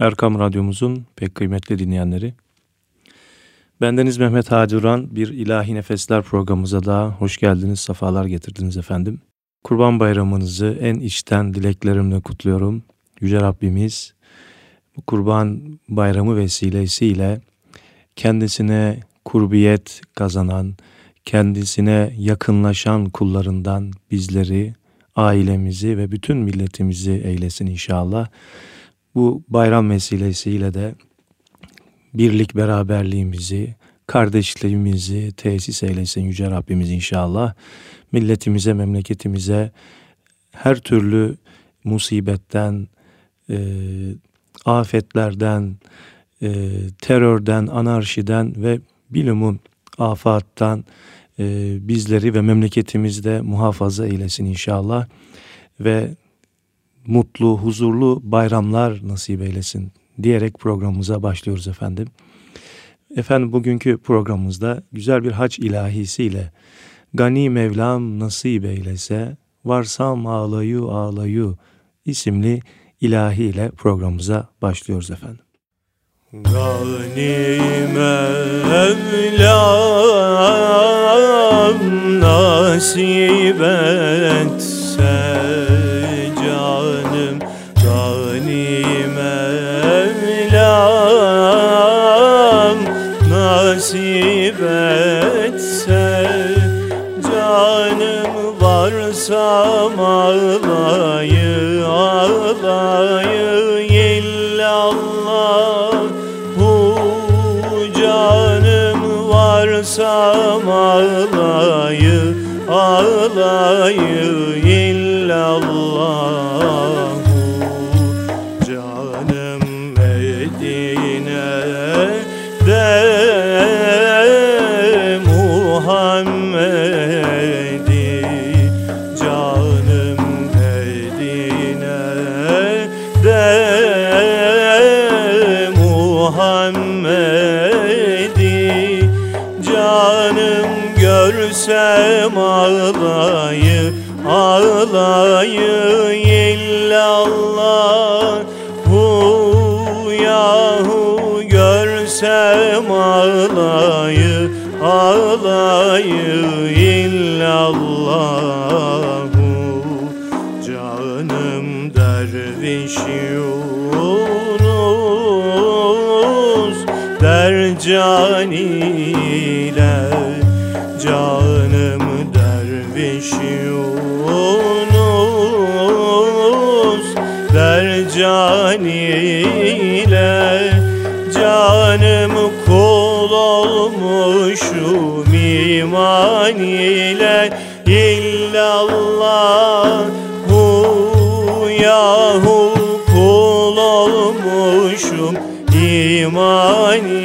Erkam Radyomuzun pek kıymetli dinleyenleri. Bendeniz Mehmet Hadi Duran bir İlahi Nefesler programımıza daha hoş geldiniz, sefalar getirdiniz efendim. Kurban Bayramınızı en içten dileklerimle kutluyorum. Yüce Rabbimiz bu Kurban Bayramı vesilesiyle kendisine kurbiyet kazanan, kendisine yakınlaşan kullarından bizleri, ailemizi ve bütün milletimizi eylesin inşallah. Bu bayram vesilesiyle de birlik beraberliğimizi, kardeşliğimizi tesis eylesin Yüce Rabbimiz inşallah. Milletimize, memleketimize her türlü musibetten, e, afetlerden, e, terörden, anarşiden ve bilumun afattan e, bizleri ve memleketimizde muhafaza eylesin inşallah. Ve mutlu, huzurlu bayramlar nasip eylesin diyerek programımıza başlıyoruz efendim. Efendim bugünkü programımızda güzel bir hac ilahisiyle Gani Mevlam nasip eylese varsam ağlayu ağlayu isimli ilahiyle programımıza başlıyoruz efendim. Gani Mevlam nasip etse varsa ağlayı ağlayı illallah. Bu canım varsa ağlayı ağlayı ağlayı ağlayı illallah. Hu yahu görsem ağlayı ağlayı illallah. Canım derviş Yunus dercaniler Canım iman ile illallah hu yahu kul olmuşum. İman ile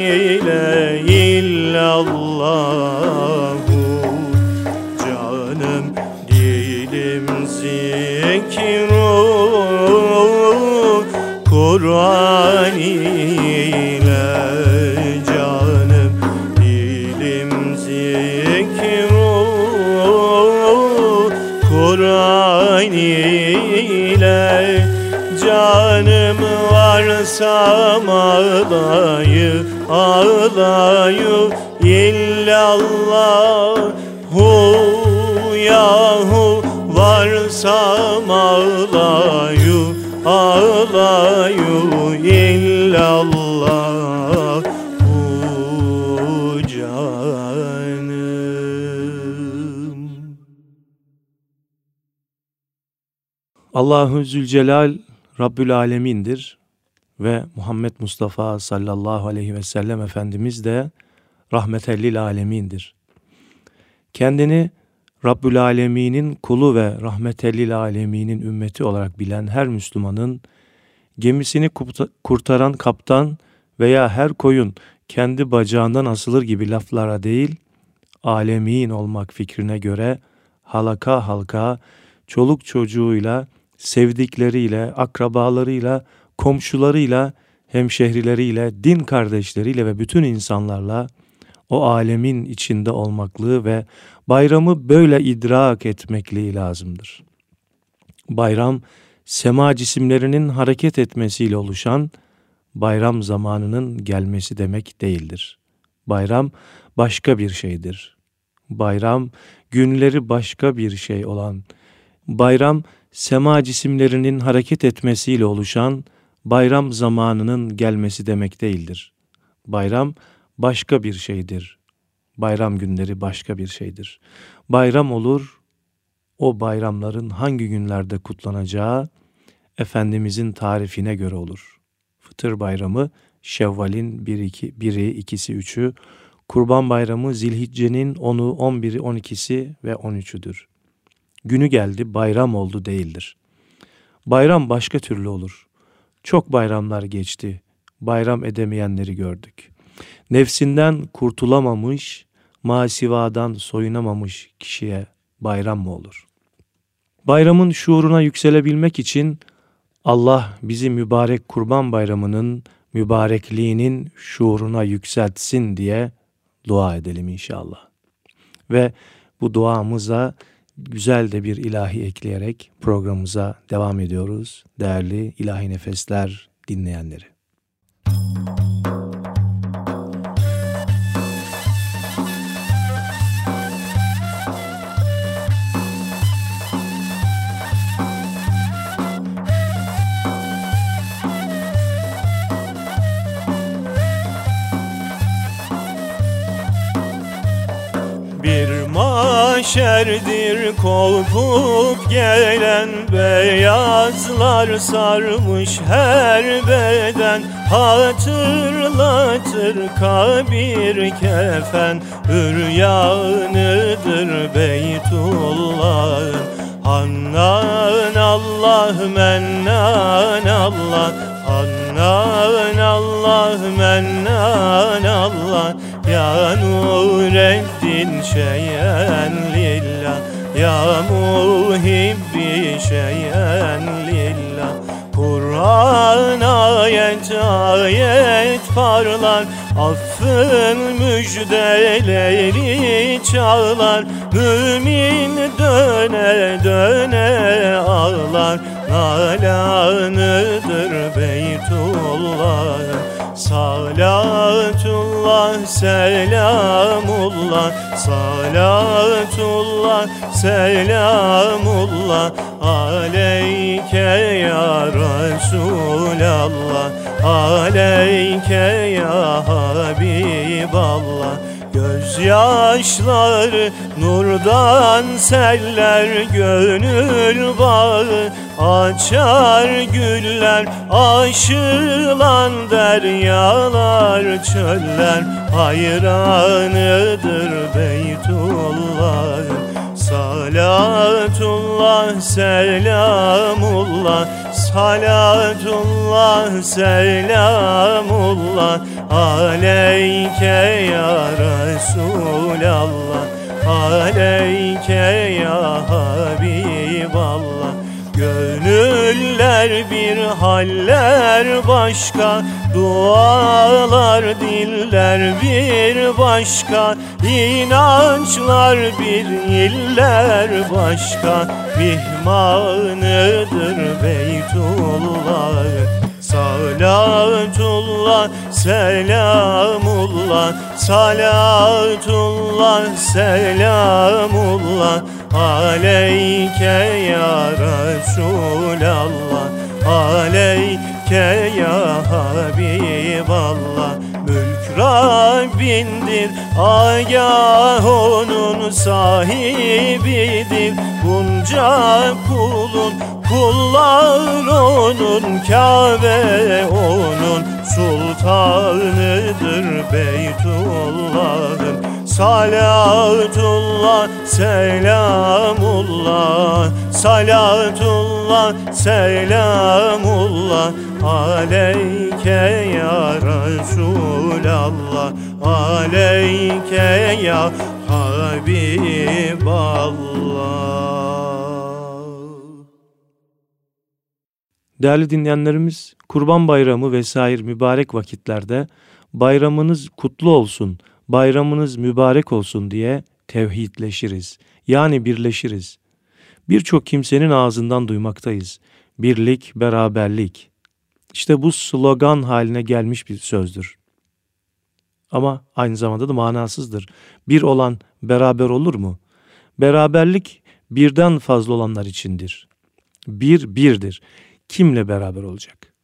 varsa ağlayı ağlayı. İllallah hu yahu varsam ağlayı ağlayu. İllallah. Allahu Zülcelal Rabbül Alemin'dir ve Muhammed Mustafa sallallahu aleyhi ve sellem Efendimiz de rahmetellil alemindir. Kendini Rabbül Alemin'in kulu ve rahmetellil aleminin ümmeti olarak bilen her Müslümanın gemisini kurtaran kaptan veya her koyun kendi bacağından asılır gibi laflara değil, alemin olmak fikrine göre halaka halka, çoluk çocuğuyla, sevdikleriyle, akrabalarıyla, komşularıyla, hemşehrileriyle, din kardeşleriyle ve bütün insanlarla o alemin içinde olmaklığı ve bayramı böyle idrak etmekliği lazımdır. Bayram, sema cisimlerinin hareket etmesiyle oluşan, bayram zamanının gelmesi demek değildir. Bayram başka bir şeydir. Bayram günleri başka bir şey olan, bayram sema cisimlerinin hareket etmesiyle oluşan bayram zamanının gelmesi demek değildir. Bayram başka bir şeydir. Bayram günleri başka bir şeydir. Bayram olur, o bayramların hangi günlerde kutlanacağı Efendimizin tarifine göre olur. Fıtır bayramı Şevval'in 1 2 1'i, 2'si, 3'ü, Kurban Bayramı Zilhicce'nin 10'u, 11'i, 12'si ve 13'üdür. Günü geldi, bayram oldu değildir. Bayram başka türlü olur. Çok bayramlar geçti. Bayram edemeyenleri gördük. Nefsinden kurtulamamış, masivadan soyunamamış kişiye bayram mı olur? Bayramın şuuruna yükselebilmek için Allah bizi mübarek kurban bayramının mübarekliğinin şuuruna yükseltsin diye dua edelim inşallah. Ve bu duamıza güzel de bir ilahi ekleyerek programımıza devam ediyoruz. Değerli ilahi nefesler dinleyenleri. Mahşerdir kopup gelen beyazlar sarmış her beden. Hatırlatır kabir kefen Üryanıdır Beytullah'ın Hannan Allah mennan Allah. Hannan Allah mennan Allah Ya Nureddin şeyen lillah. Ya muhibbi şeyen lillah. Kur'an ayet ayet parlar. Affın müjdeleri çağlar Mümin döne döne ağlar. Nalanıdır Beytullah Salatullah selamullah. Salatullah selamullah. Aleyke ya Resulallah. Aleyke ya Habiballah Gözyaşları nurdan seller gönül bağı Açar güller aşılan deryalar çöller Hayranıdır Beytullah. Salatullah selamullah Salatullah selamullah Aleyke ya Resulallah Aleyke ya Habiballah Gönüller bir haller başka Dualar diller bir başka İnançlar bir iller başka. Mihmanıdır Beytullah Salatullah, selamullah Salatullah, selamullah Aleyke ya Resulallah Aleyke ya Habiballah. Mülk Rabbindir Agah onun sahibidir. Bunca kulun kullar onun Kabe onun sultanıdır Beytullah'ın Salatullah, selamullah. Salatullah, selamullah. Aleyke ya Resulallah. Aleyke ya Habiballah. Değerli dinleyenlerimiz, Kurban Bayramı vesaire mübarek vakitlerde bayramınız kutlu olsun, bayramınız mübarek olsun diye tevhidleşiriz. Yani birleşiriz. Birçok kimsenin ağzından duymaktayız. Birlik, beraberlik. İşte bu slogan haline gelmiş bir sözdür. Ama aynı zamanda da manasızdır. Bir olan beraber olur mu? Beraberlik birden fazla olanlar içindir. Bir birdir. Kimle beraber olacak?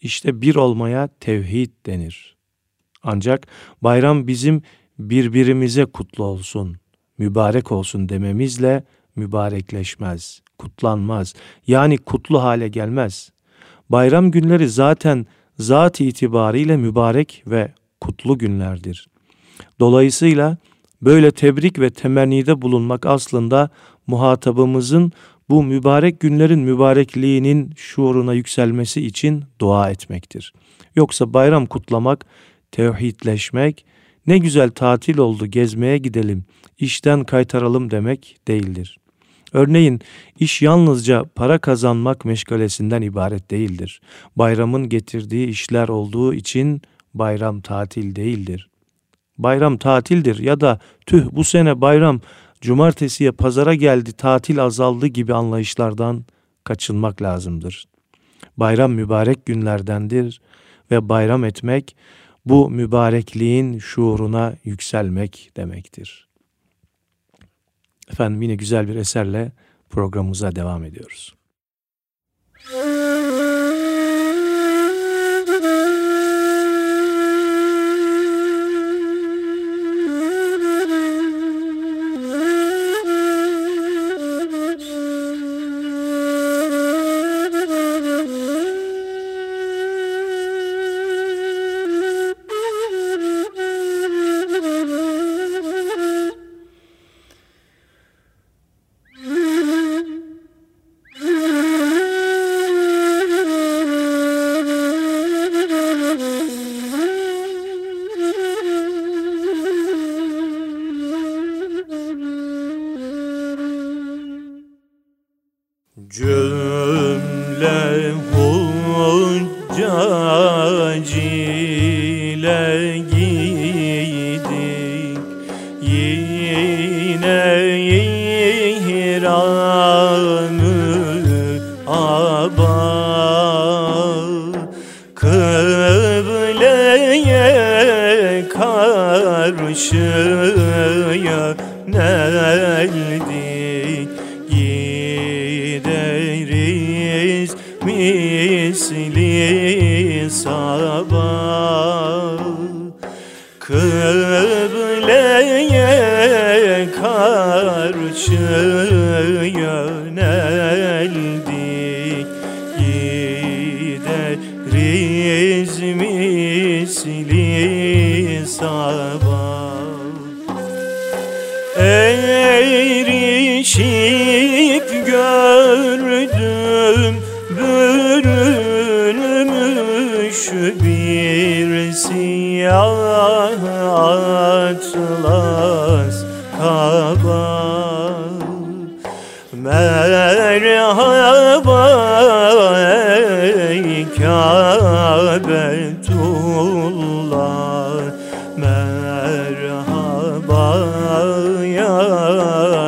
İşte bir olmaya tevhid denir. Ancak bayram bizim birbirimize kutlu olsun, mübarek olsun dememizle mübarekleşmez, kutlanmaz. Yani kutlu hale gelmez. Bayram günleri zaten zat itibariyle mübarek ve kutlu günlerdir. Dolayısıyla böyle tebrik ve temennide bulunmak aslında muhatabımızın bu mübarek günlerin mübarekliğinin şuuruna yükselmesi için dua etmektir. Yoksa bayram kutlamak, tevhidleşmek, ne güzel tatil oldu gezmeye gidelim, işten kaytaralım demek değildir. Örneğin iş yalnızca para kazanmak meşgalesinden ibaret değildir. Bayramın getirdiği işler olduğu için bayram tatil değildir. Bayram tatildir ya da tüh bu sene bayram cumartesiye pazara geldi tatil azaldı gibi anlayışlardan kaçınmak lazımdır. Bayram mübarek günlerdendir ve bayram etmek bu mübarekliğin şuuruna yükselmek demektir. Efendim yine güzel bir eserle programımıza devam ediyoruz.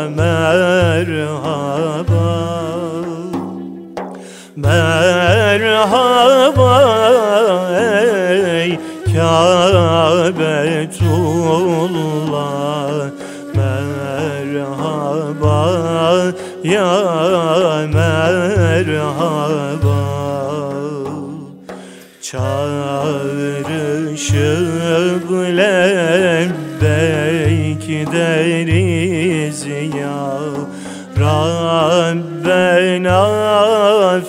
merhaba. Merhaba ey Kâbetullah. Merhaba ya merhaba. Çağrışıp lebbeyk derim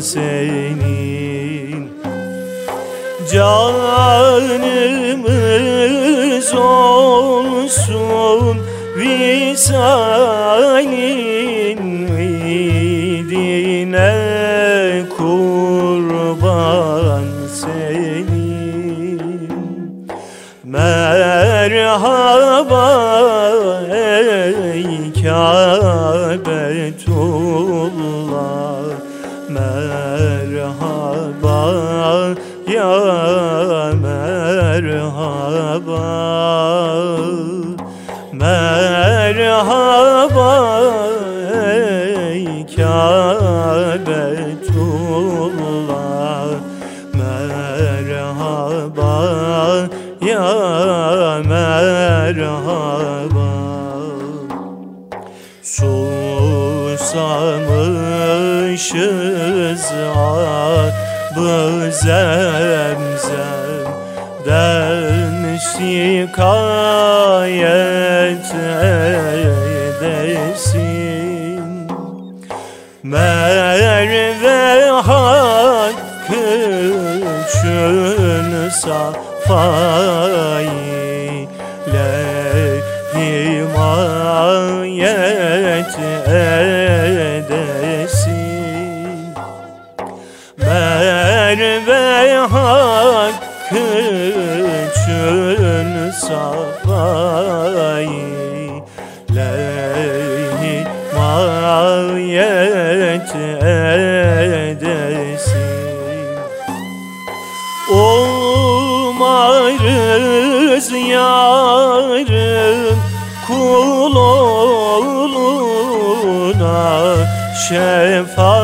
senin. Canımız olsun visalin Kâbetullah Merhaba ya merhaba. Susamışız abı zemzem Den 发。Şefaat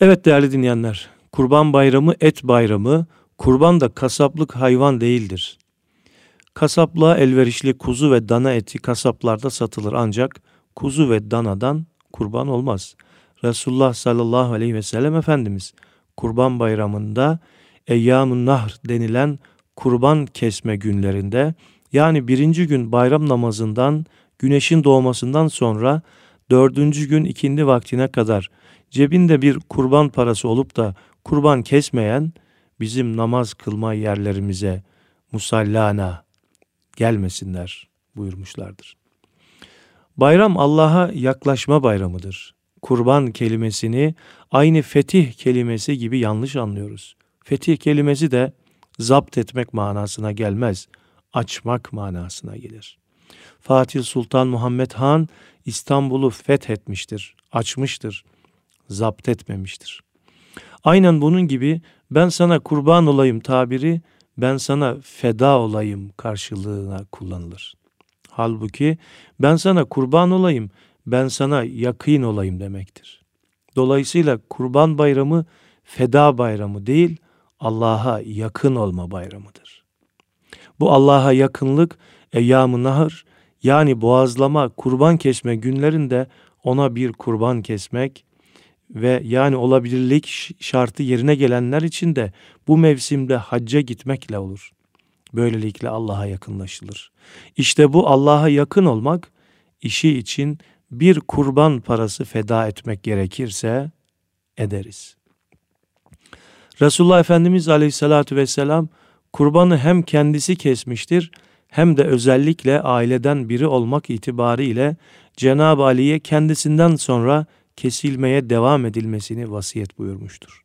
Evet değerli dinleyenler, Kurban Bayramı et bayramı, kurban da kasaplık hayvan değildir. Kasaplığa elverişli kuzu ve dana eti kasaplarda satılır ancak kuzu ve danadan kurban olmaz. Resulullah sallallahu aleyhi ve sellem Efendimiz Kurban Bayramı'nda Eyyam-ı Nahr denilen kurban kesme günlerinde yani birinci gün bayram namazından güneşin doğmasından sonra dördüncü gün ikindi vaktine kadar cebinde bir kurban parası olup da kurban kesmeyen bizim namaz kılma yerlerimize musallana gelmesinler buyurmuşlardır. Bayram Allah'a yaklaşma bayramıdır. Kurban kelimesini aynı fetih kelimesi gibi yanlış anlıyoruz. Fetih kelimesi de zapt etmek manasına gelmez, açmak manasına gelir. Fatih Sultan Muhammed Han İstanbul'u fethetmiştir, açmıştır, zapt etmemiştir. Aynen bunun gibi ben sana kurban olayım tabiri ben sana feda olayım karşılığına kullanılır. Halbuki ben sana kurban olayım, ben sana yakın olayım demektir. Dolayısıyla kurban bayramı feda bayramı değil, Allah'a yakın olma bayramıdır. Bu Allah'a yakınlık eyyam-ı nahır yani boğazlama, kurban kesme günlerinde ona bir kurban kesmek ve yani olabilirlik şartı yerine gelenler için de bu mevsimde hacca gitmekle olur. Böylelikle Allah'a yakınlaşılır. İşte bu Allah'a yakın olmak işi için bir kurban parası feda etmek gerekirse ederiz. Resulullah Efendimiz Aleyhisselatü Vesselam kurbanı hem kendisi kesmiştir hem de özellikle aileden biri olmak itibariyle Cenab-ı Ali'ye kendisinden sonra kesilmeye devam edilmesini vasiyet buyurmuştur.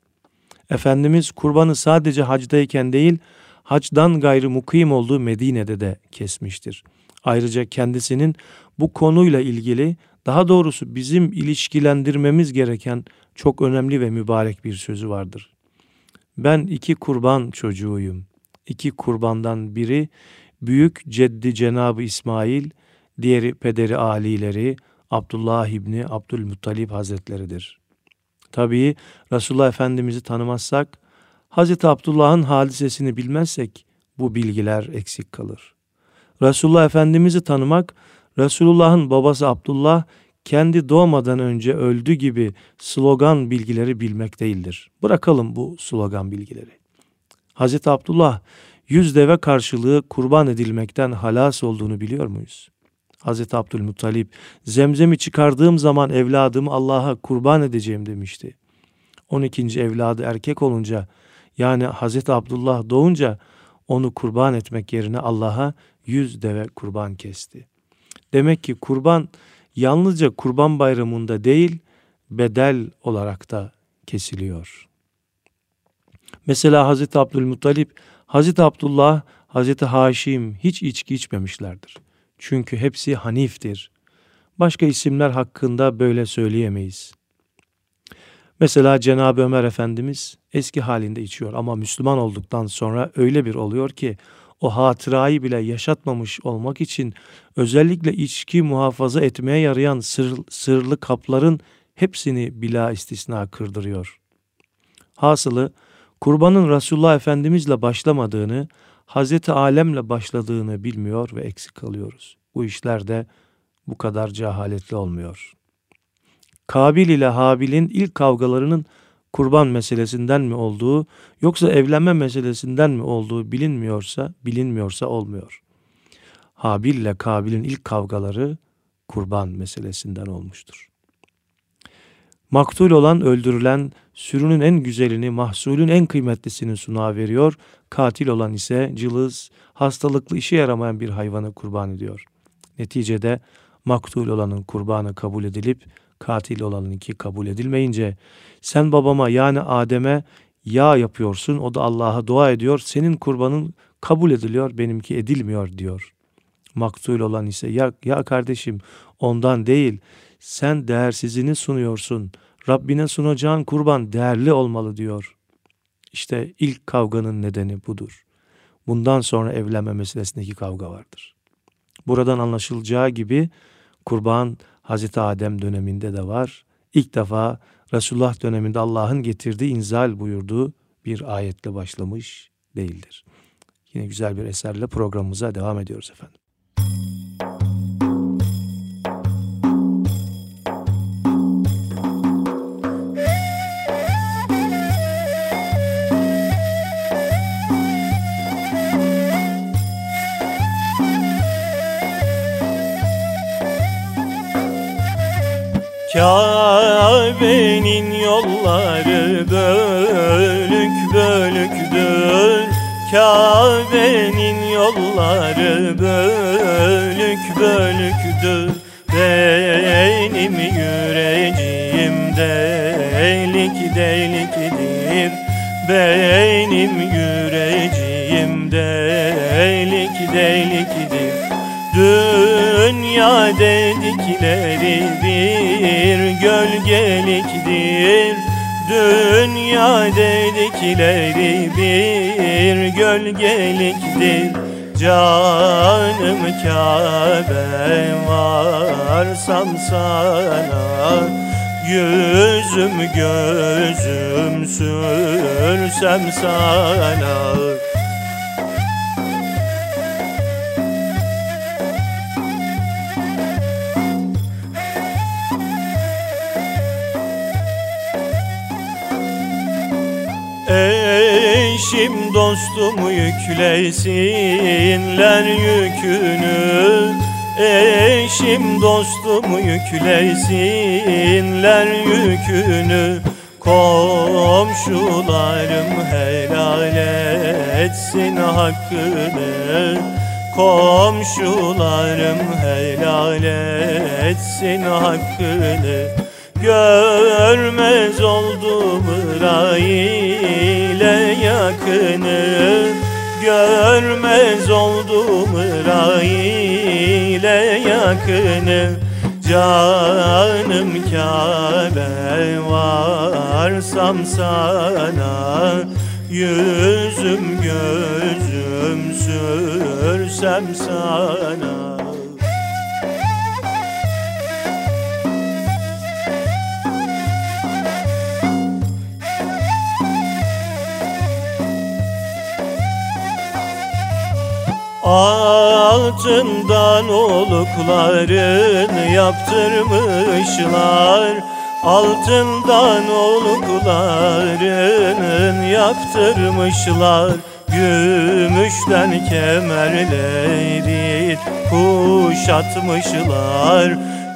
Efendimiz kurbanı sadece hacdayken değil, hacdan gayrı mukim olduğu Medine'de de kesmiştir. Ayrıca kendisinin bu konuyla ilgili daha doğrusu bizim ilişkilendirmemiz gereken çok önemli ve mübarek bir sözü vardır. Ben iki kurban çocuğuyum. İki kurbandan biri büyük ceddi Cenabı İsmail, diğeri pederi alileri Abdullah İbni Abdülmuttalip Hazretleridir. Tabii Resulullah Efendimiz'i tanımazsak, Hazreti Abdullah'ın hadisesini bilmezsek bu bilgiler eksik kalır. Resulullah Efendimiz'i tanımak, Resulullah'ın babası Abdullah kendi doğmadan önce öldü gibi slogan bilgileri bilmek değildir. Bırakalım bu slogan bilgileri. Hazreti Abdullah yüz deve karşılığı kurban edilmekten halas olduğunu biliyor muyuz? Hazreti Abdülmuttalip zemzemi çıkardığım zaman evladımı Allah'a kurban edeceğim demişti. 12. evladı erkek olunca yani Hazreti Abdullah doğunca onu kurban etmek yerine Allah'a yüz deve kurban kesti. Demek ki kurban yalnızca kurban bayramında değil bedel olarak da kesiliyor. Mesela Hazreti Abdülmuttalip, Hazreti Abdullah, Hazreti Haşim hiç içki içmemişlerdir. Çünkü hepsi Hanif'tir. Başka isimler hakkında böyle söyleyemeyiz. Mesela Cenab-ı Ömer Efendimiz eski halinde içiyor ama Müslüman olduktan sonra öyle bir oluyor ki o hatırayı bile yaşatmamış olmak için özellikle içki muhafaza etmeye yarayan sır, sırlı kapların hepsini bila istisna kırdırıyor. Hasılı kurbanın Resulullah Efendimizle başlamadığını, Hazreti Alemle başladığını bilmiyor ve eksik kalıyoruz. Bu işler de bu kadar cehaletli olmuyor. Kabil ile Habil'in ilk kavgalarının kurban meselesinden mi olduğu yoksa evlenme meselesinden mi olduğu bilinmiyorsa bilinmiyorsa olmuyor. Habil ile Kabil'in ilk kavgaları kurban meselesinden olmuştur. Maktul olan öldürülen sürünün en güzelini, mahsulün en kıymetlisini sunağa veriyor. Katil olan ise cılız, hastalıklı işe yaramayan bir hayvanı kurban ediyor. Neticede maktul olanın kurbanı kabul edilip katil olanınki kabul edilmeyince sen babama yani Adem'e ya yapıyorsun o da Allah'a dua ediyor senin kurbanın kabul ediliyor benimki edilmiyor diyor. Maktul olan ise ya, ya kardeşim ondan değil sen değersizini sunuyorsun. Rabbine sunacağın kurban değerli olmalı diyor. İşte ilk kavganın nedeni budur. Bundan sonra evlenme meselesindeki kavga vardır. Buradan anlaşılacağı gibi kurban Hazreti Adem döneminde de var. İlk defa Resulullah döneminde Allah'ın getirdiği inzal buyurduğu bir ayetle başlamış değildir. Yine güzel bir eserle programımıza devam ediyoruz efendim. Kabe'nin yolları bölük bölüktür Kabe'nin yolları bölük bölüktür Benim yüreğim delik delikdir Benim yüreğim delik delikdir Dünya dedikleri bir gölgeliktir. Dünya dedikleri bir gölgeliktir. Canım Kabe varsam sana Yüzüm gözüm sürsem sana Eşim dostum yüklesinler yükünü. Eşim dostum yüklesinler yükünü. Komşularım helal etsin hakkını. Komşularım helal etsin hakkını Görmez oldum ile yakını. Görmez oldum ile yakını. Canım Kabe varsam sana Yüzüm gözüm sürsem sana Altından olukların yaptırmışlar. Altından olukların yaptırmışlar. Gümüşten kemerleri kuşatmışlar.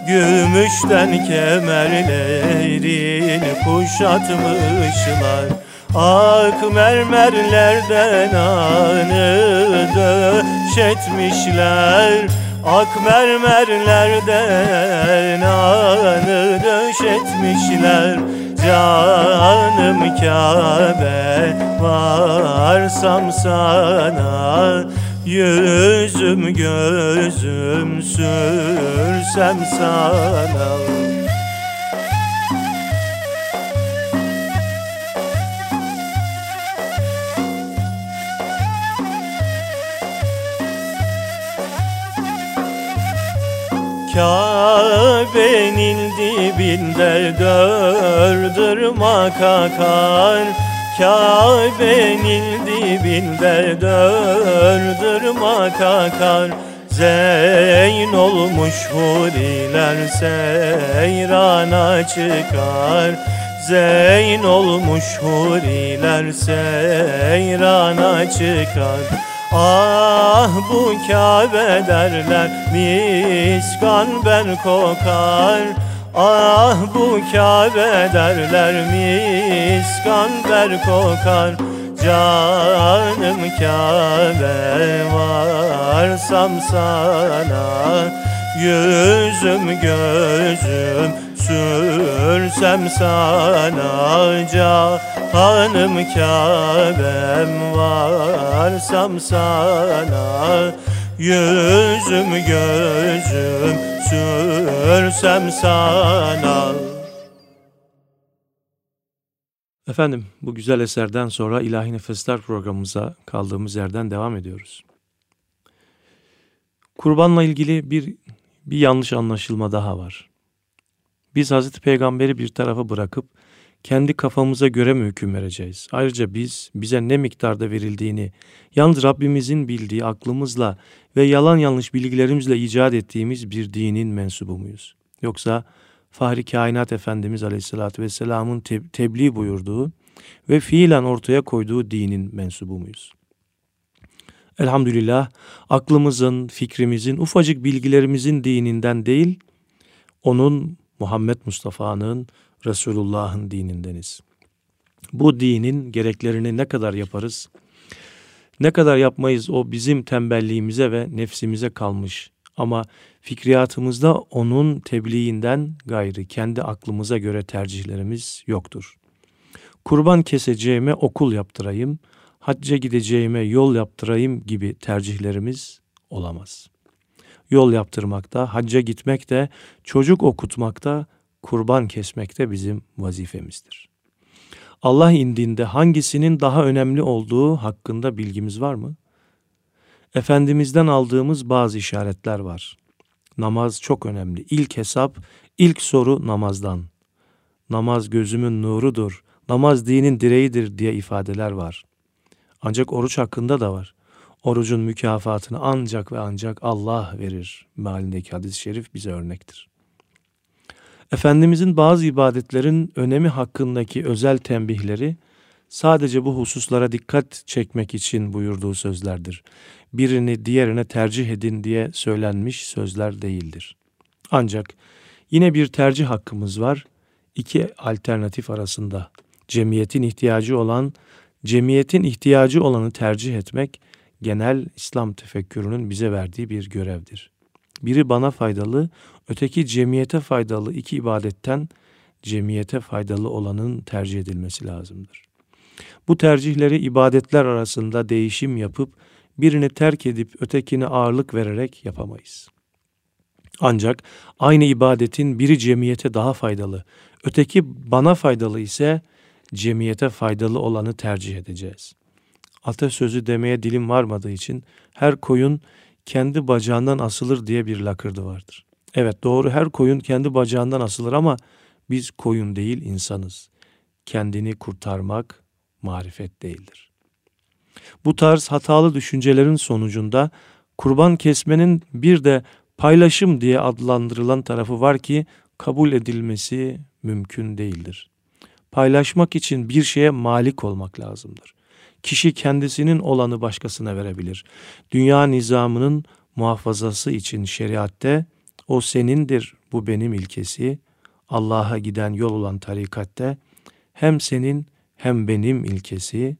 Gümüşten kemerlerini kuşatmışlar Ak mermerlerden anı döşetmişler. Ak mermerlerden anı döşetmişler. Canım Kabe varsam sana Yüzüm gözüm sürsem sana Kabe'nin dibinde dördürmak akar Kabe'nin dibinde dördürmak akar Zeyn olmuş huriler seyrana çıkar. Zeyn olmuş huriler seyrana çıkar Ah bu Kabe derler miskan ben kokar. Ah bu Kabe derler miskan ber kokar. Canım Kabe varsam sana Yüzüm gözüm sürsem sana Canım Kabe'm varsam sana Yüzüm gözüm sürsem sana Efendim bu güzel eserden sonra İlahi Nefesler programımıza kaldığımız yerden devam ediyoruz. Kurbanla ilgili bir, bir yanlış anlaşılma daha var. Biz Hazreti Peygamber'i bir tarafa bırakıp kendi kafamıza göre mi hüküm vereceğiz? Ayrıca biz bize ne miktarda verildiğini yalnız Rabbimizin bildiği aklımızla ve yalan yanlış bilgilerimizle icat ettiğimiz bir dinin mensubu muyuz? Yoksa Fahri Kainat Efendimiz Aleyhisselatü Vesselam'ın te tebliğ buyurduğu ve fiilen ortaya koyduğu dinin mensubu muyuz? Elhamdülillah aklımızın, fikrimizin, ufacık bilgilerimizin dininden değil, onun Muhammed Mustafa'nın, Resulullah'ın dinindeniz. Bu dinin gereklerini ne kadar yaparız, ne kadar yapmayız o bizim tembelliğimize ve nefsimize kalmış. Ama fikriyatımızda onun tebliğinden gayrı kendi aklımıza göre tercihlerimiz yoktur. Kurban keseceğime okul yaptırayım, hacca gideceğime yol yaptırayım gibi tercihlerimiz olamaz. Yol yaptırmakta, hacca gitmekte, çocuk okutmakta, kurban kesmekte bizim vazifemizdir. Allah indinde hangisinin daha önemli olduğu hakkında bilgimiz var mı? Efendimiz'den aldığımız bazı işaretler var. Namaz çok önemli. İlk hesap, ilk soru namazdan. Namaz gözümün nurudur, namaz dinin direğidir diye ifadeler var. Ancak oruç hakkında da var. Orucun mükafatını ancak ve ancak Allah verir. Mealindeki hadis-i şerif bize örnektir. Efendimizin bazı ibadetlerin önemi hakkındaki özel tembihleri sadece bu hususlara dikkat çekmek için buyurduğu sözlerdir. Birini diğerine tercih edin diye söylenmiş sözler değildir. Ancak yine bir tercih hakkımız var. İki alternatif arasında cemiyetin ihtiyacı olan, cemiyetin ihtiyacı olanı tercih etmek genel İslam tefekkürünün bize verdiği bir görevdir. Biri bana faydalı, öteki cemiyete faydalı iki ibadetten cemiyete faydalı olanın tercih edilmesi lazımdır. Bu tercihleri ibadetler arasında değişim yapıp birini terk edip ötekine ağırlık vererek yapamayız. Ancak aynı ibadetin biri cemiyete daha faydalı, öteki bana faydalı ise cemiyete faydalı olanı tercih edeceğiz. Atasözü demeye dilim varmadığı için her koyun kendi bacağından asılır diye bir lakırdı vardır. Evet doğru her koyun kendi bacağından asılır ama biz koyun değil insanız. Kendini kurtarmak marifet değildir. Bu tarz hatalı düşüncelerin sonucunda Kurban kesmenin bir de paylaşım diye adlandırılan tarafı var ki kabul edilmesi mümkün değildir. Paylaşmak için bir şeye malik olmak lazımdır. Kişi kendisinin olanı başkasına verebilir. Dünya nizamının muhafazası için şeriatte o senindir, bu benim ilkesi, Allah'a giden yol olan tarikatte hem senin hem benim ilkesi,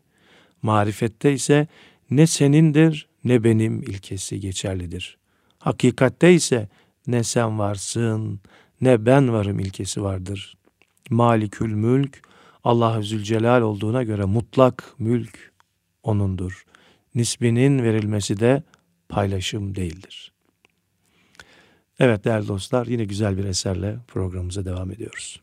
marifette ise ne senindir ne benim ilkesi geçerlidir. Hakikatte ise ne sen varsın ne ben varım ilkesi vardır. Malikül mülk Allah Zülcelal olduğuna göre mutlak mülk O'nundur. Nisbinin verilmesi de paylaşım değildir. Evet değerli dostlar yine güzel bir eserle programımıza devam ediyoruz.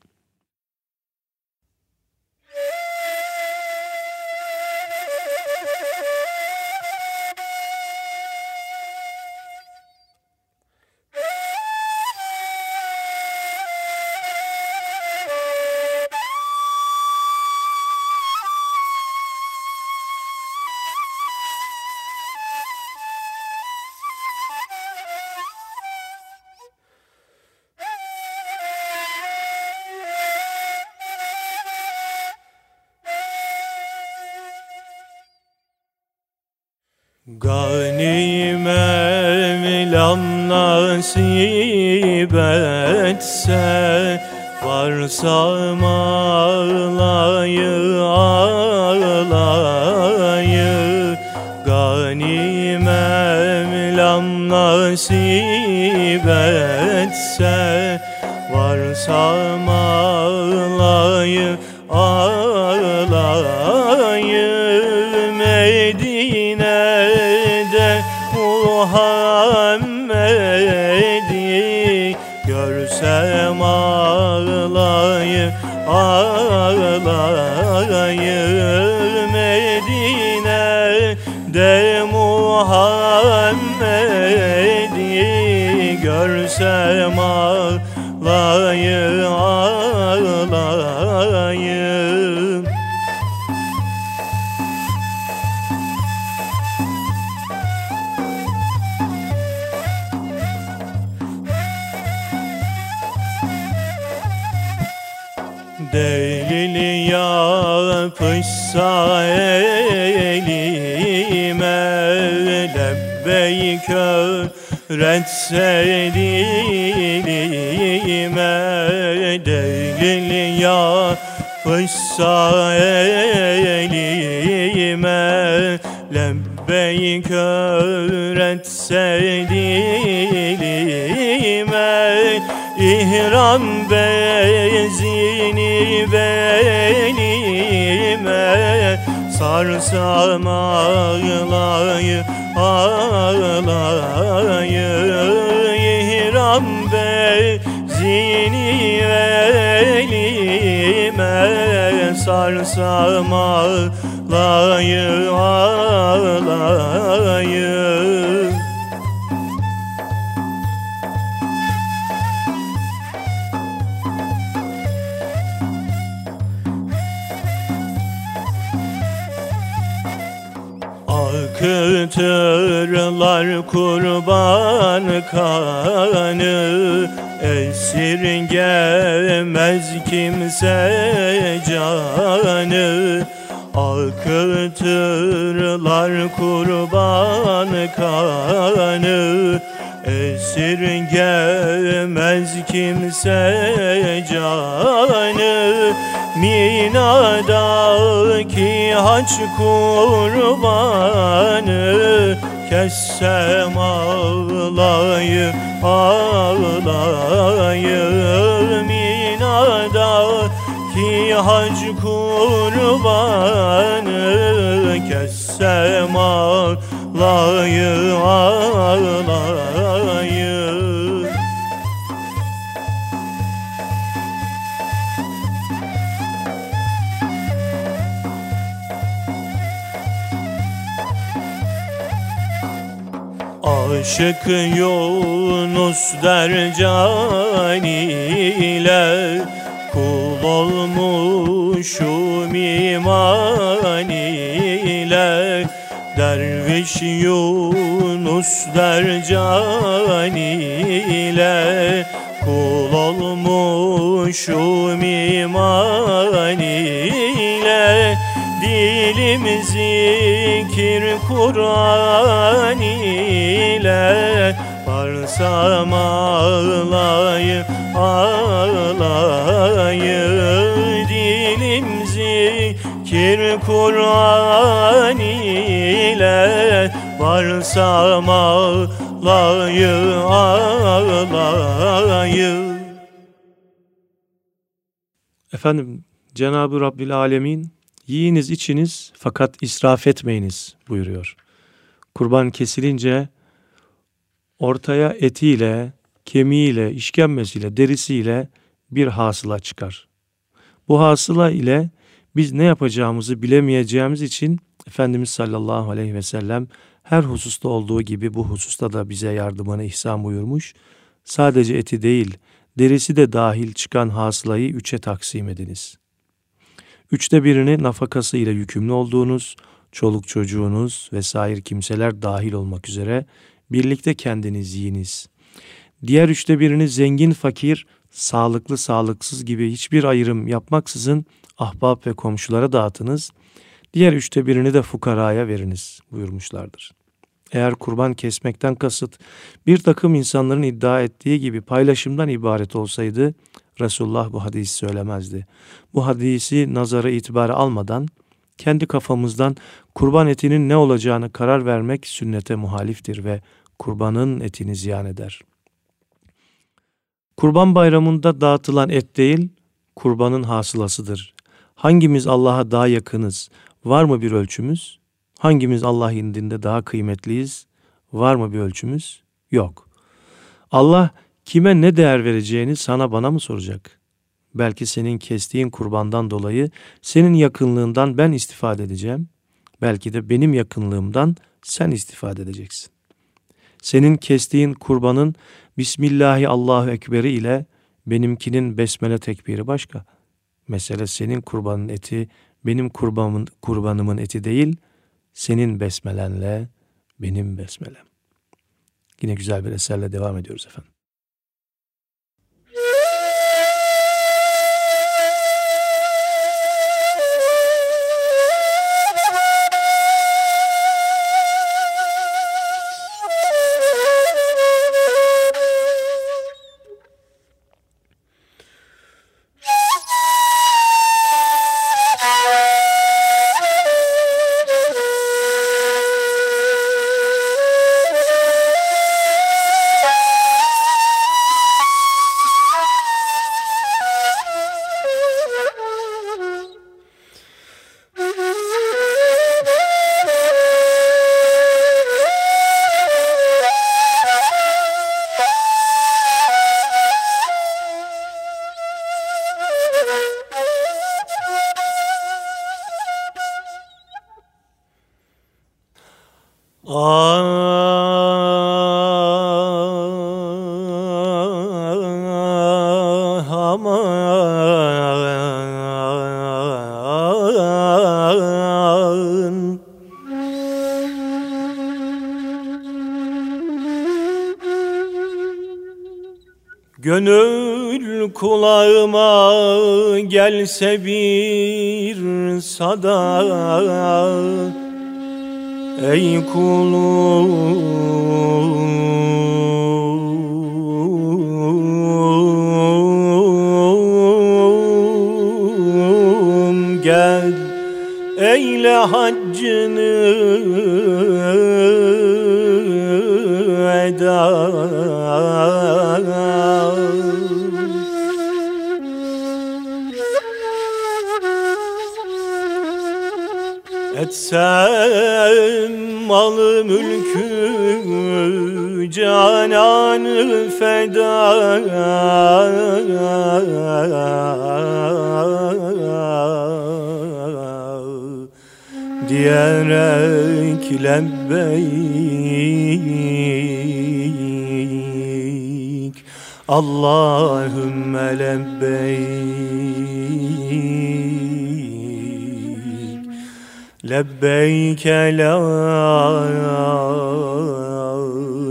Nasip etse Varsam ağlayı öğretse dilime Delil yapışsa elime. Lebbeyk öğretse dilime İhram bezini belime Sarsam ağlayı İhram bezini belime Sarsam ağlayı ağlayı Akıtırlar kurban kanı Esirgemez kimse canı. Akıtırlar kurban kanı Esirgemez kimse canı Mina'daki haç kurbanı Kessem ağlayı ağlayı Mina'daki hac kurbanı Kessem ağlayı ağlayı Aşık Yunus dercan ile Kul olmuşum iman ile Derviş Yunus Yunus dercan ile Kul olmuşum iman ile Dilim zikir Kur'an Varsam ağlayı ağlayı Dilim zikir Kur'an ile Varsam ağlayı ağlayı Efendim Cenab-ı Rabbil Alemin yiyiniz içiniz fakat israf etmeyiniz buyuruyor. Kurban kesilince ortaya etiyle, kemiğiyle, işkembesiyle, derisiyle bir hasıla çıkar. Bu hasıla ile biz ne yapacağımızı bilemeyeceğimiz için Efendimiz sallallahu aleyhi ve sellem her hususta olduğu gibi bu hususta da bize yardımını ihsan buyurmuş. Sadece eti değil, derisi de dahil çıkan hasılayı üçe taksim ediniz. Üçte birini nafakası ile yükümlü olduğunuz, çoluk çocuğunuz vesaire kimseler dahil olmak üzere birlikte kendiniz yiyiniz. Diğer üçte birini zengin fakir, sağlıklı sağlıksız gibi hiçbir ayrım yapmaksızın ahbap ve komşulara dağıtınız. Diğer üçte birini de fukaraya veriniz buyurmuşlardır. Eğer kurban kesmekten kasıt bir takım insanların iddia ettiği gibi paylaşımdan ibaret olsaydı Resulullah bu hadisi söylemezdi. Bu hadisi nazara itibarı almadan kendi kafamızdan kurban etinin ne olacağını karar vermek sünnete muhaliftir ve kurbanın etini ziyan eder. Kurban bayramında dağıtılan et değil, kurbanın hasılasıdır. Hangimiz Allah'a daha yakınız? Var mı bir ölçümüz? Hangimiz Allah indinde daha kıymetliyiz? Var mı bir ölçümüz? Yok. Allah kime ne değer vereceğini sana bana mı soracak? Belki senin kestiğin kurbandan dolayı senin yakınlığından ben istifade edeceğim. Belki de benim yakınlığımdan sen istifade edeceksin. Senin kestiğin kurbanın Bismillahi Allahu Ekberi ile benimkinin besmele tekbiri başka. Mesele senin kurbanın eti benim kurbanımın, kurbanımın eti değil, senin besmelenle benim besmelem. Yine güzel bir eserle devam ediyoruz efendim. Gönül kulağıma gelse bir sada. Ey kulum gel Eyle haccını Etsem malı mülkü cananı feda. Diyerek lebbeyk Allahümme lebbeyk lebbeyke la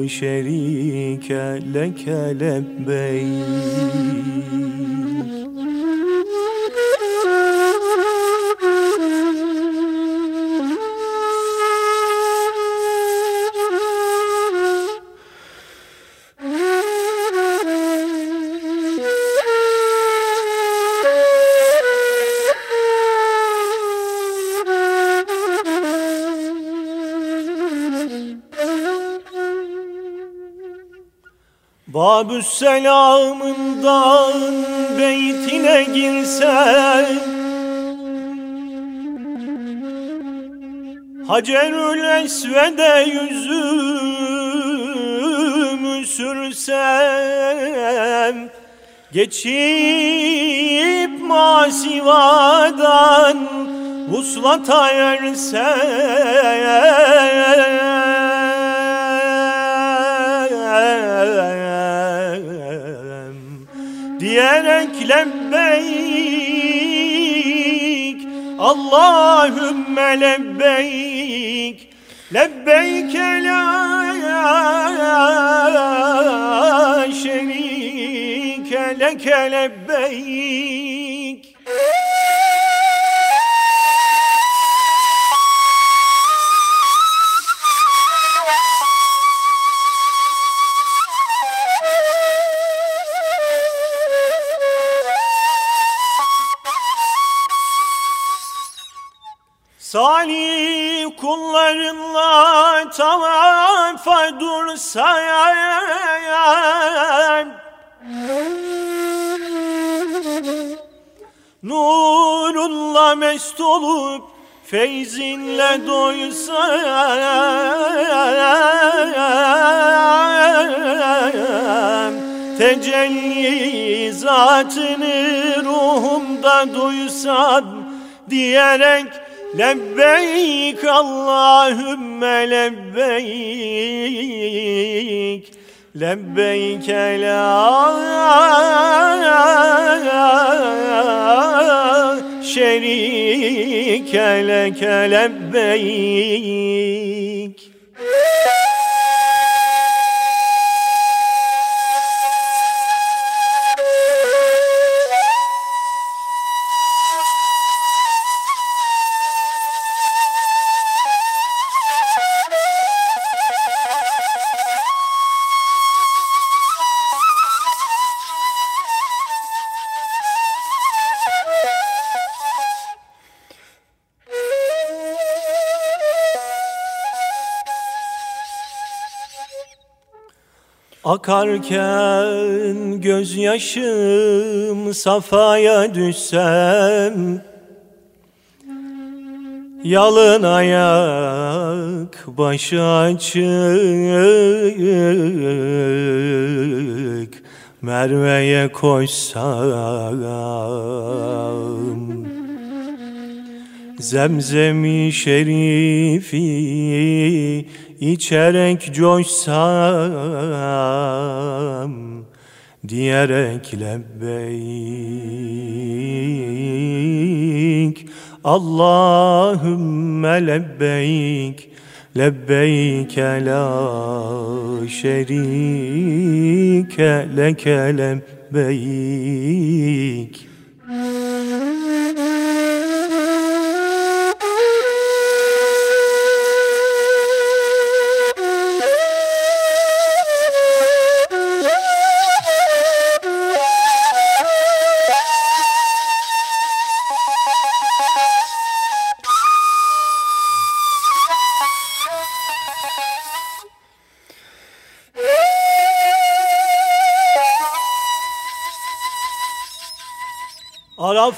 şerike leke lebbeyk Babü selamından beytine girsen Hacerül Esved'e yüzümü sürsem Geçip masivadan vuslata ersem Diyerek lebbeyk Allahümme lebbeyk. Lebbeyk la şerike leke lebbeyk Salih kullarınla tavafa dursan Nurunla mest olup feyzinle doysam Tecelli zatını ruhumda duysam Diyerek lebbeyk Allahümme lebbeyk. Lebbeyk la şerike leke lebbeyk Akarken gözyaşım safaya düşsem Yalın ayak başı açık Merve'ye koşsam. Zemzemi şerifi içerek coşsam Diyerek lebbeyk Allahümme lebbeyk Lebbeyk la şerike leke lebbeyk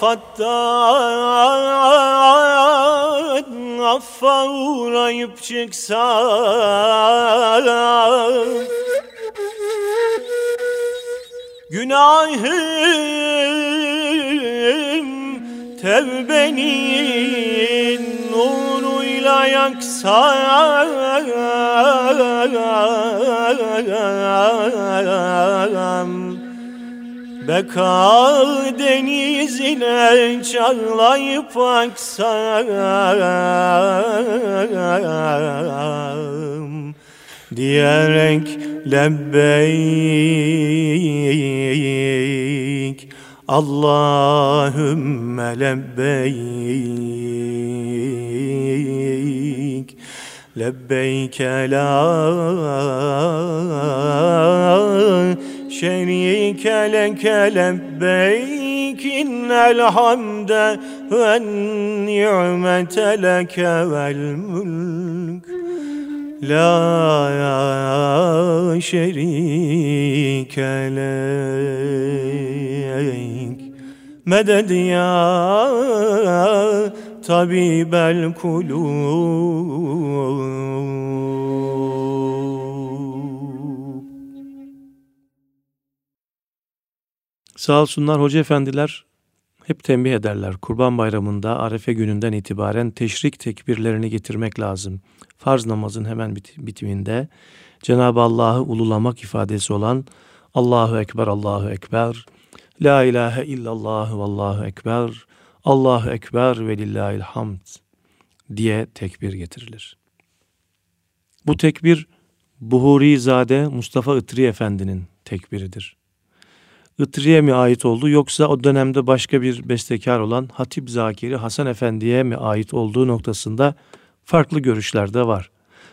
Arafat'tan affa uğrayıp çıksam Günahım tevbenin nuruyla yaksam Beka denizine çağlayıp aksam diyerek lebbeyk. Allahümme lebbeyk. Lebbeyk la şerike leke lebbeyk innel hamde ve ni'mete leke vel mulk. La şerike lek. Meded ya Sağ olsunlar hoca efendiler hep tembih ederler. Kurban bayramında Arefe gününden itibaren teşrik tekbirlerini getirmek lazım farz namazın hemen bit bitiminde Cenab-ı Allah'ı ululamak ifadesi olan Allahu Ekber, Allahu Ekber, La ilahe illallah ve Allahu Ekber, Allahu Ekber ve lillahil hamd diye tekbir getirilir. Bu tekbir Buhuri Zade Mustafa Itri Efendi'nin tekbiridir. Itri'ye mi ait oldu yoksa o dönemde başka bir bestekar olan Hatip Zakiri Hasan Efendi'ye mi ait olduğu noktasında farklı görüşler de var.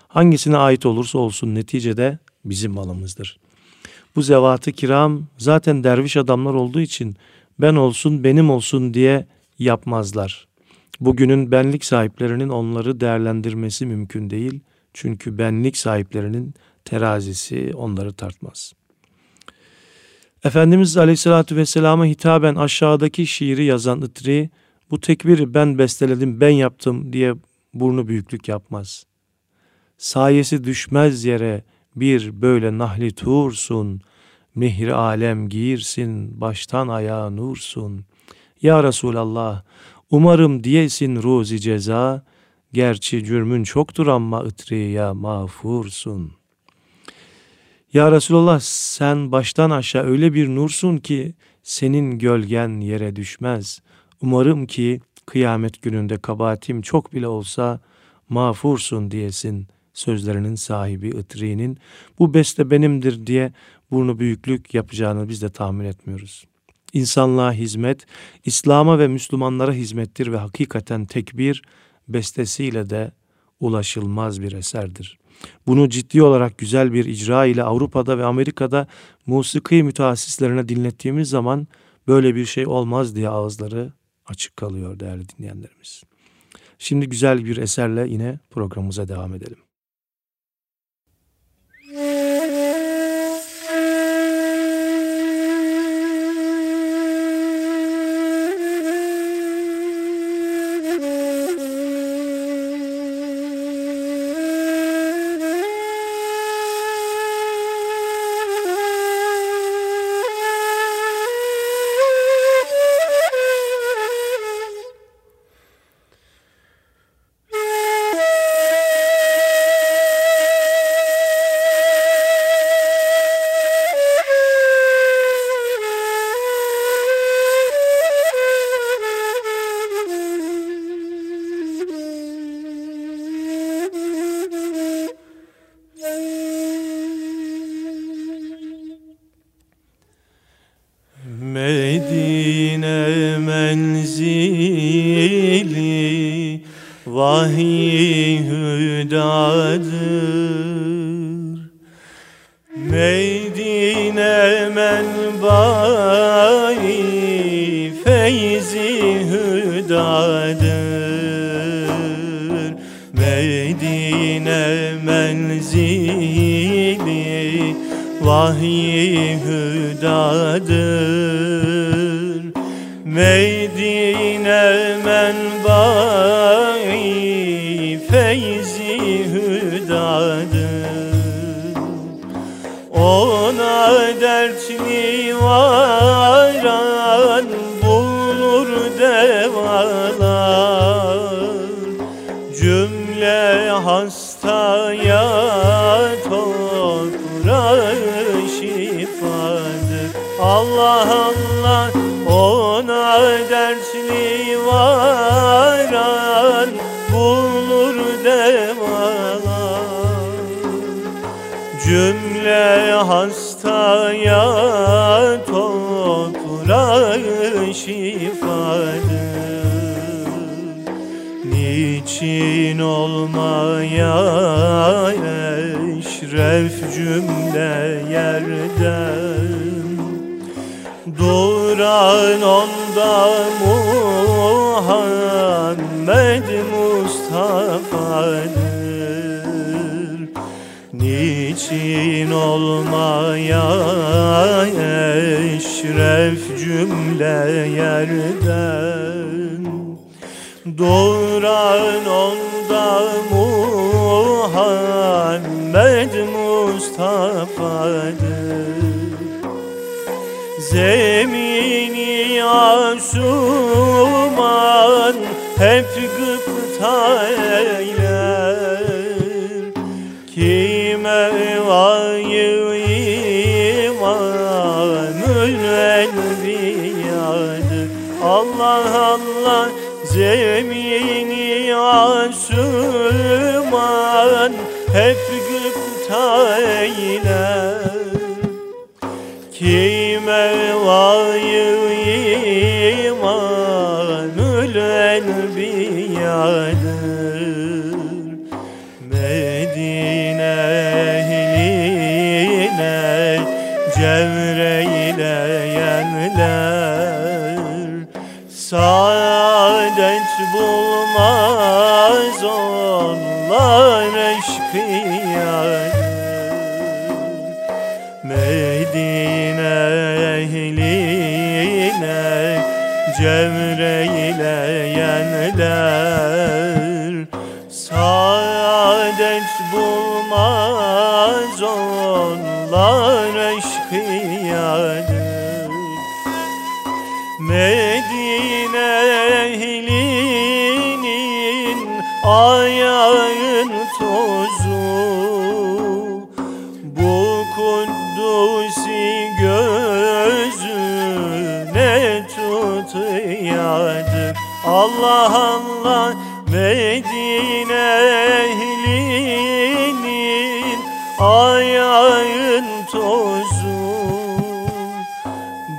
Hangisine ait olursa olsun neticede bizim malımızdır. Bu zevatı kiram zaten derviş adamlar olduğu için ben olsun benim olsun diye yapmazlar. Bugünün benlik sahiplerinin onları değerlendirmesi mümkün değil. Çünkü benlik sahiplerinin terazisi onları tartmaz. Efendimiz Aleyhisselatü Vesselam'a hitaben aşağıdaki şiiri yazan Itri, bu tekbiri ben besteledim, ben yaptım diye burnu büyüklük yapmaz. Sayesi düşmez yere bir böyle nahli tuğursun, mihri alem giyirsin, baştan ayağa nursun. Ya Resulallah, umarım diyesin ruzi ceza, gerçi cürmün çoktur ama ıtriya mağfursun. Ya Resulallah sen baştan aşağı öyle bir nursun ki senin gölgen yere düşmez. Umarım ki kıyamet gününde kabahatim çok bile olsa mağfursun diyesin sözlerinin sahibi Itri'nin bu beste benimdir diye burnu büyüklük yapacağını biz de tahmin etmiyoruz. İnsanlığa hizmet, İslam'a ve Müslümanlara hizmettir ve hakikaten tekbir bestesiyle de ulaşılmaz bir eserdir. Bunu ciddi olarak güzel bir icra ile Avrupa'da ve Amerika'da musiki mütehassislerine dinlettiğimiz zaman böyle bir şey olmaz diye ağızları açık kalıyor değerli dinleyenlerimiz. Şimdi güzel bir eserle yine programımıza devam edelim. Mustafa'dır Niçin olmaya eşref cümle yerden? Doğuran onda Muhammed Mustafa'dır. Zemini asuman hep eyler Kime vayı imanül enbiyadır Allah Allah zemini asuman hep gıpta eyler Kime vayı imanül enbiyadır Allah Allah Medine ehlinin ayağın tozu.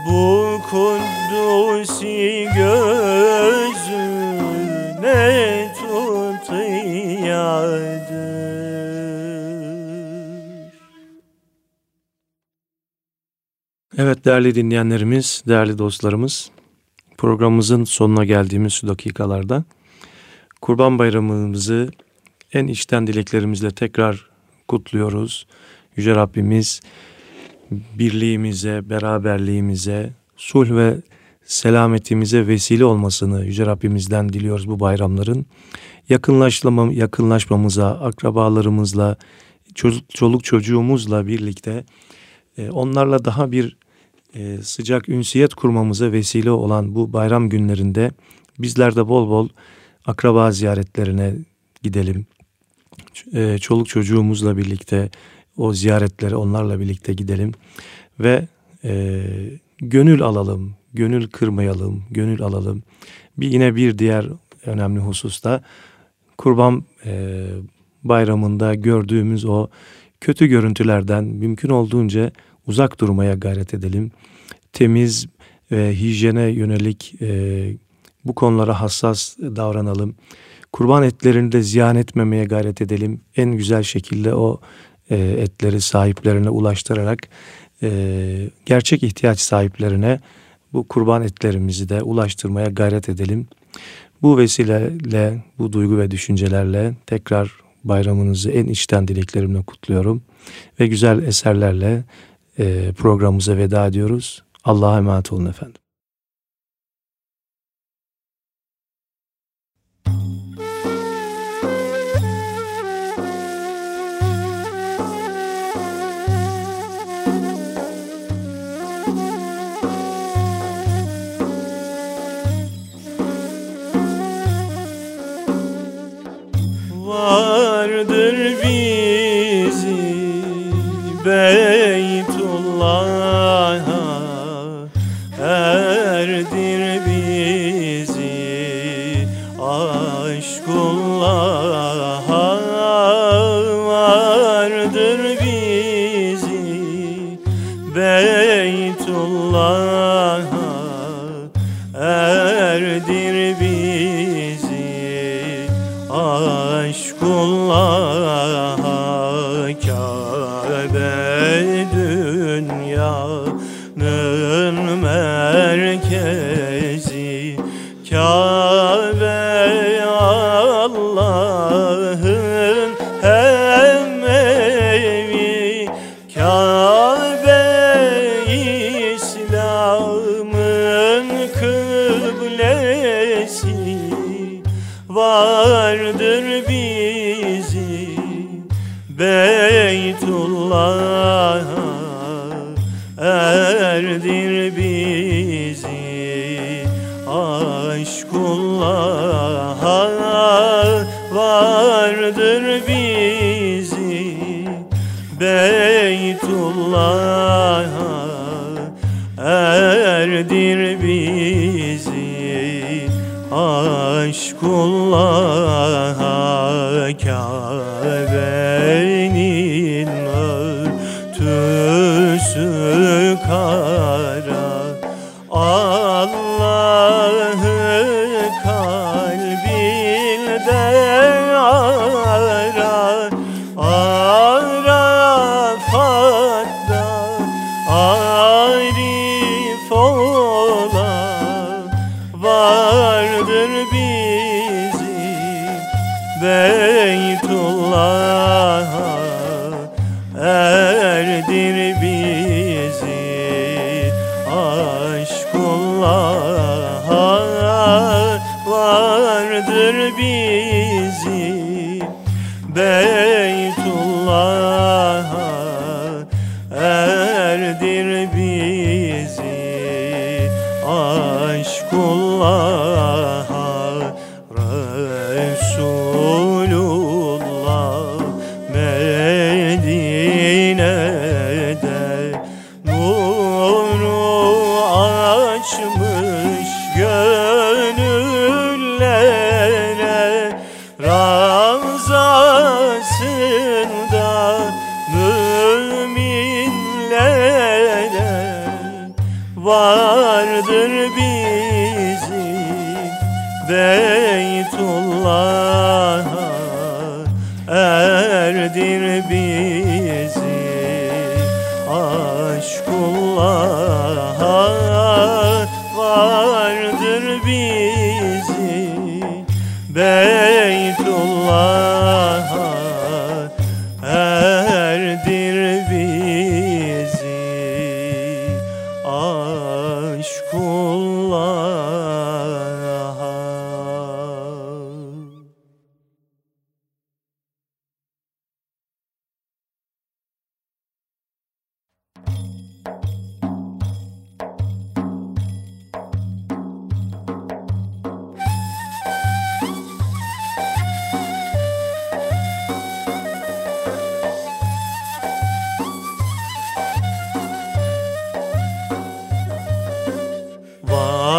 Bu kuddusi gözüne tutuyadır Evet değerli dinleyenlerimiz, değerli dostlarımız, programımızın sonuna geldiğimiz dakikalarda Kurban Bayramımızı en içten dileklerimizle tekrar kutluyoruz. Yüce Rabbimiz birliğimize, beraberliğimize, sulh ve selametimize vesile olmasını Yüce Rabbimizden diliyoruz bu bayramların. Yakınlaşmam, yakınlaşmamıza, akrabalarımızla, çocuk, çoluk çocuğumuzla birlikte e, onlarla daha bir e, sıcak ünsiyet kurmamıza vesile olan bu bayram günlerinde bizler de bol bol akraba ziyaretlerine gidelim. E, çoluk çocuğumuzla birlikte o ziyaretlere onlarla birlikte gidelim ve e, gönül alalım, gönül kırmayalım, gönül alalım. Bir yine bir diğer önemli hususta Kurban e, Bayramı'nda gördüğümüz o kötü görüntülerden mümkün olduğunca uzak durmaya gayret edelim. Temiz ve hijyene yönelik e, bu konulara hassas davranalım. Kurban etlerini de ziyan etmemeye gayret edelim. En güzel şekilde o e, etleri sahiplerine ulaştırarak e, gerçek ihtiyaç sahiplerine bu kurban etlerimizi de ulaştırmaya gayret edelim. Bu vesileyle, bu duygu ve düşüncelerle tekrar bayramınızı en içten dileklerimle kutluyorum. Ve güzel eserlerle programımıza veda ediyoruz. Allah'a emanet olun efendim. Örtüsü kara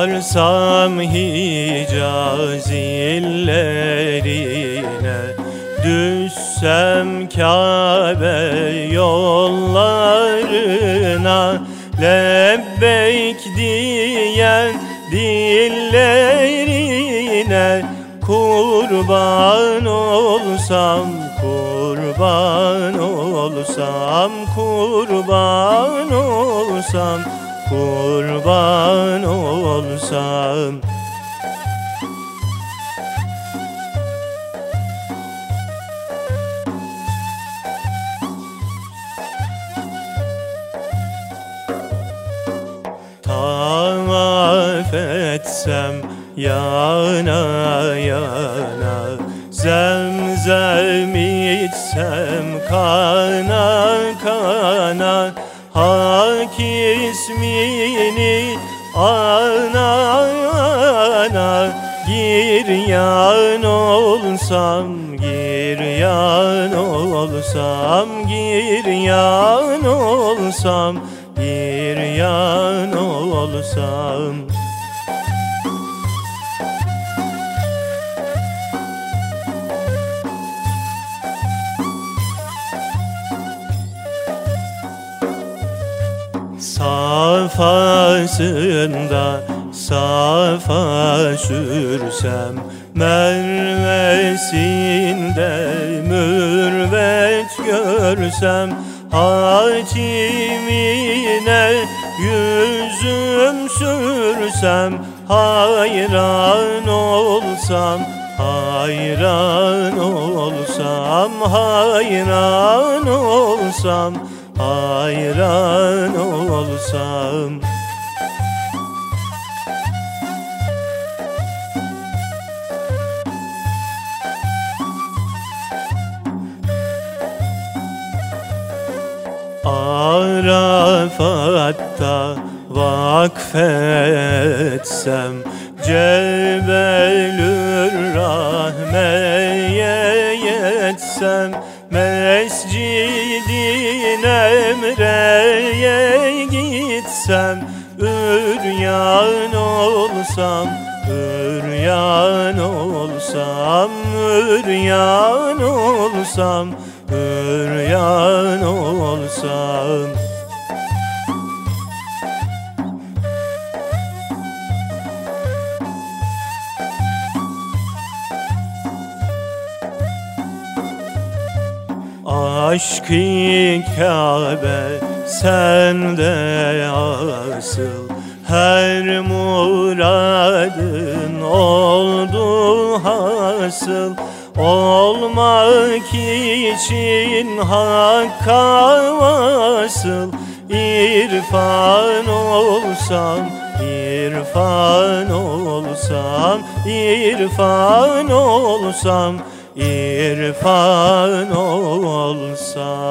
Varsam Hicaz illerine Düşsem Kabe yollarına Kurban olsam, kurban olsam, kurban olsam kurban olsam. Tavaf etsem yana Zemzem içsem kana kana Hak ismini ana ana. Giryan olsam, giryan olsam, giryan olsam, giryan olsam Safasında Safa sürsem Mervesinde mürvet görsem Hatimine yüzüm sürsem Hayran olsam Hayran olsam Hayran olsam Hayran olsam. Arafat'ta vakfetsem Cebelür Rahme'ye yetsem gitsem Üryan olsam, üryan olsam, üryan olsam, üryan olsam. Aşk-ı Kabe sende asıl. Her muradın oldu hasıl. Olmak için hakka vasıl İrfan olsam, irfan olsam, irfan olsam, irfan olsam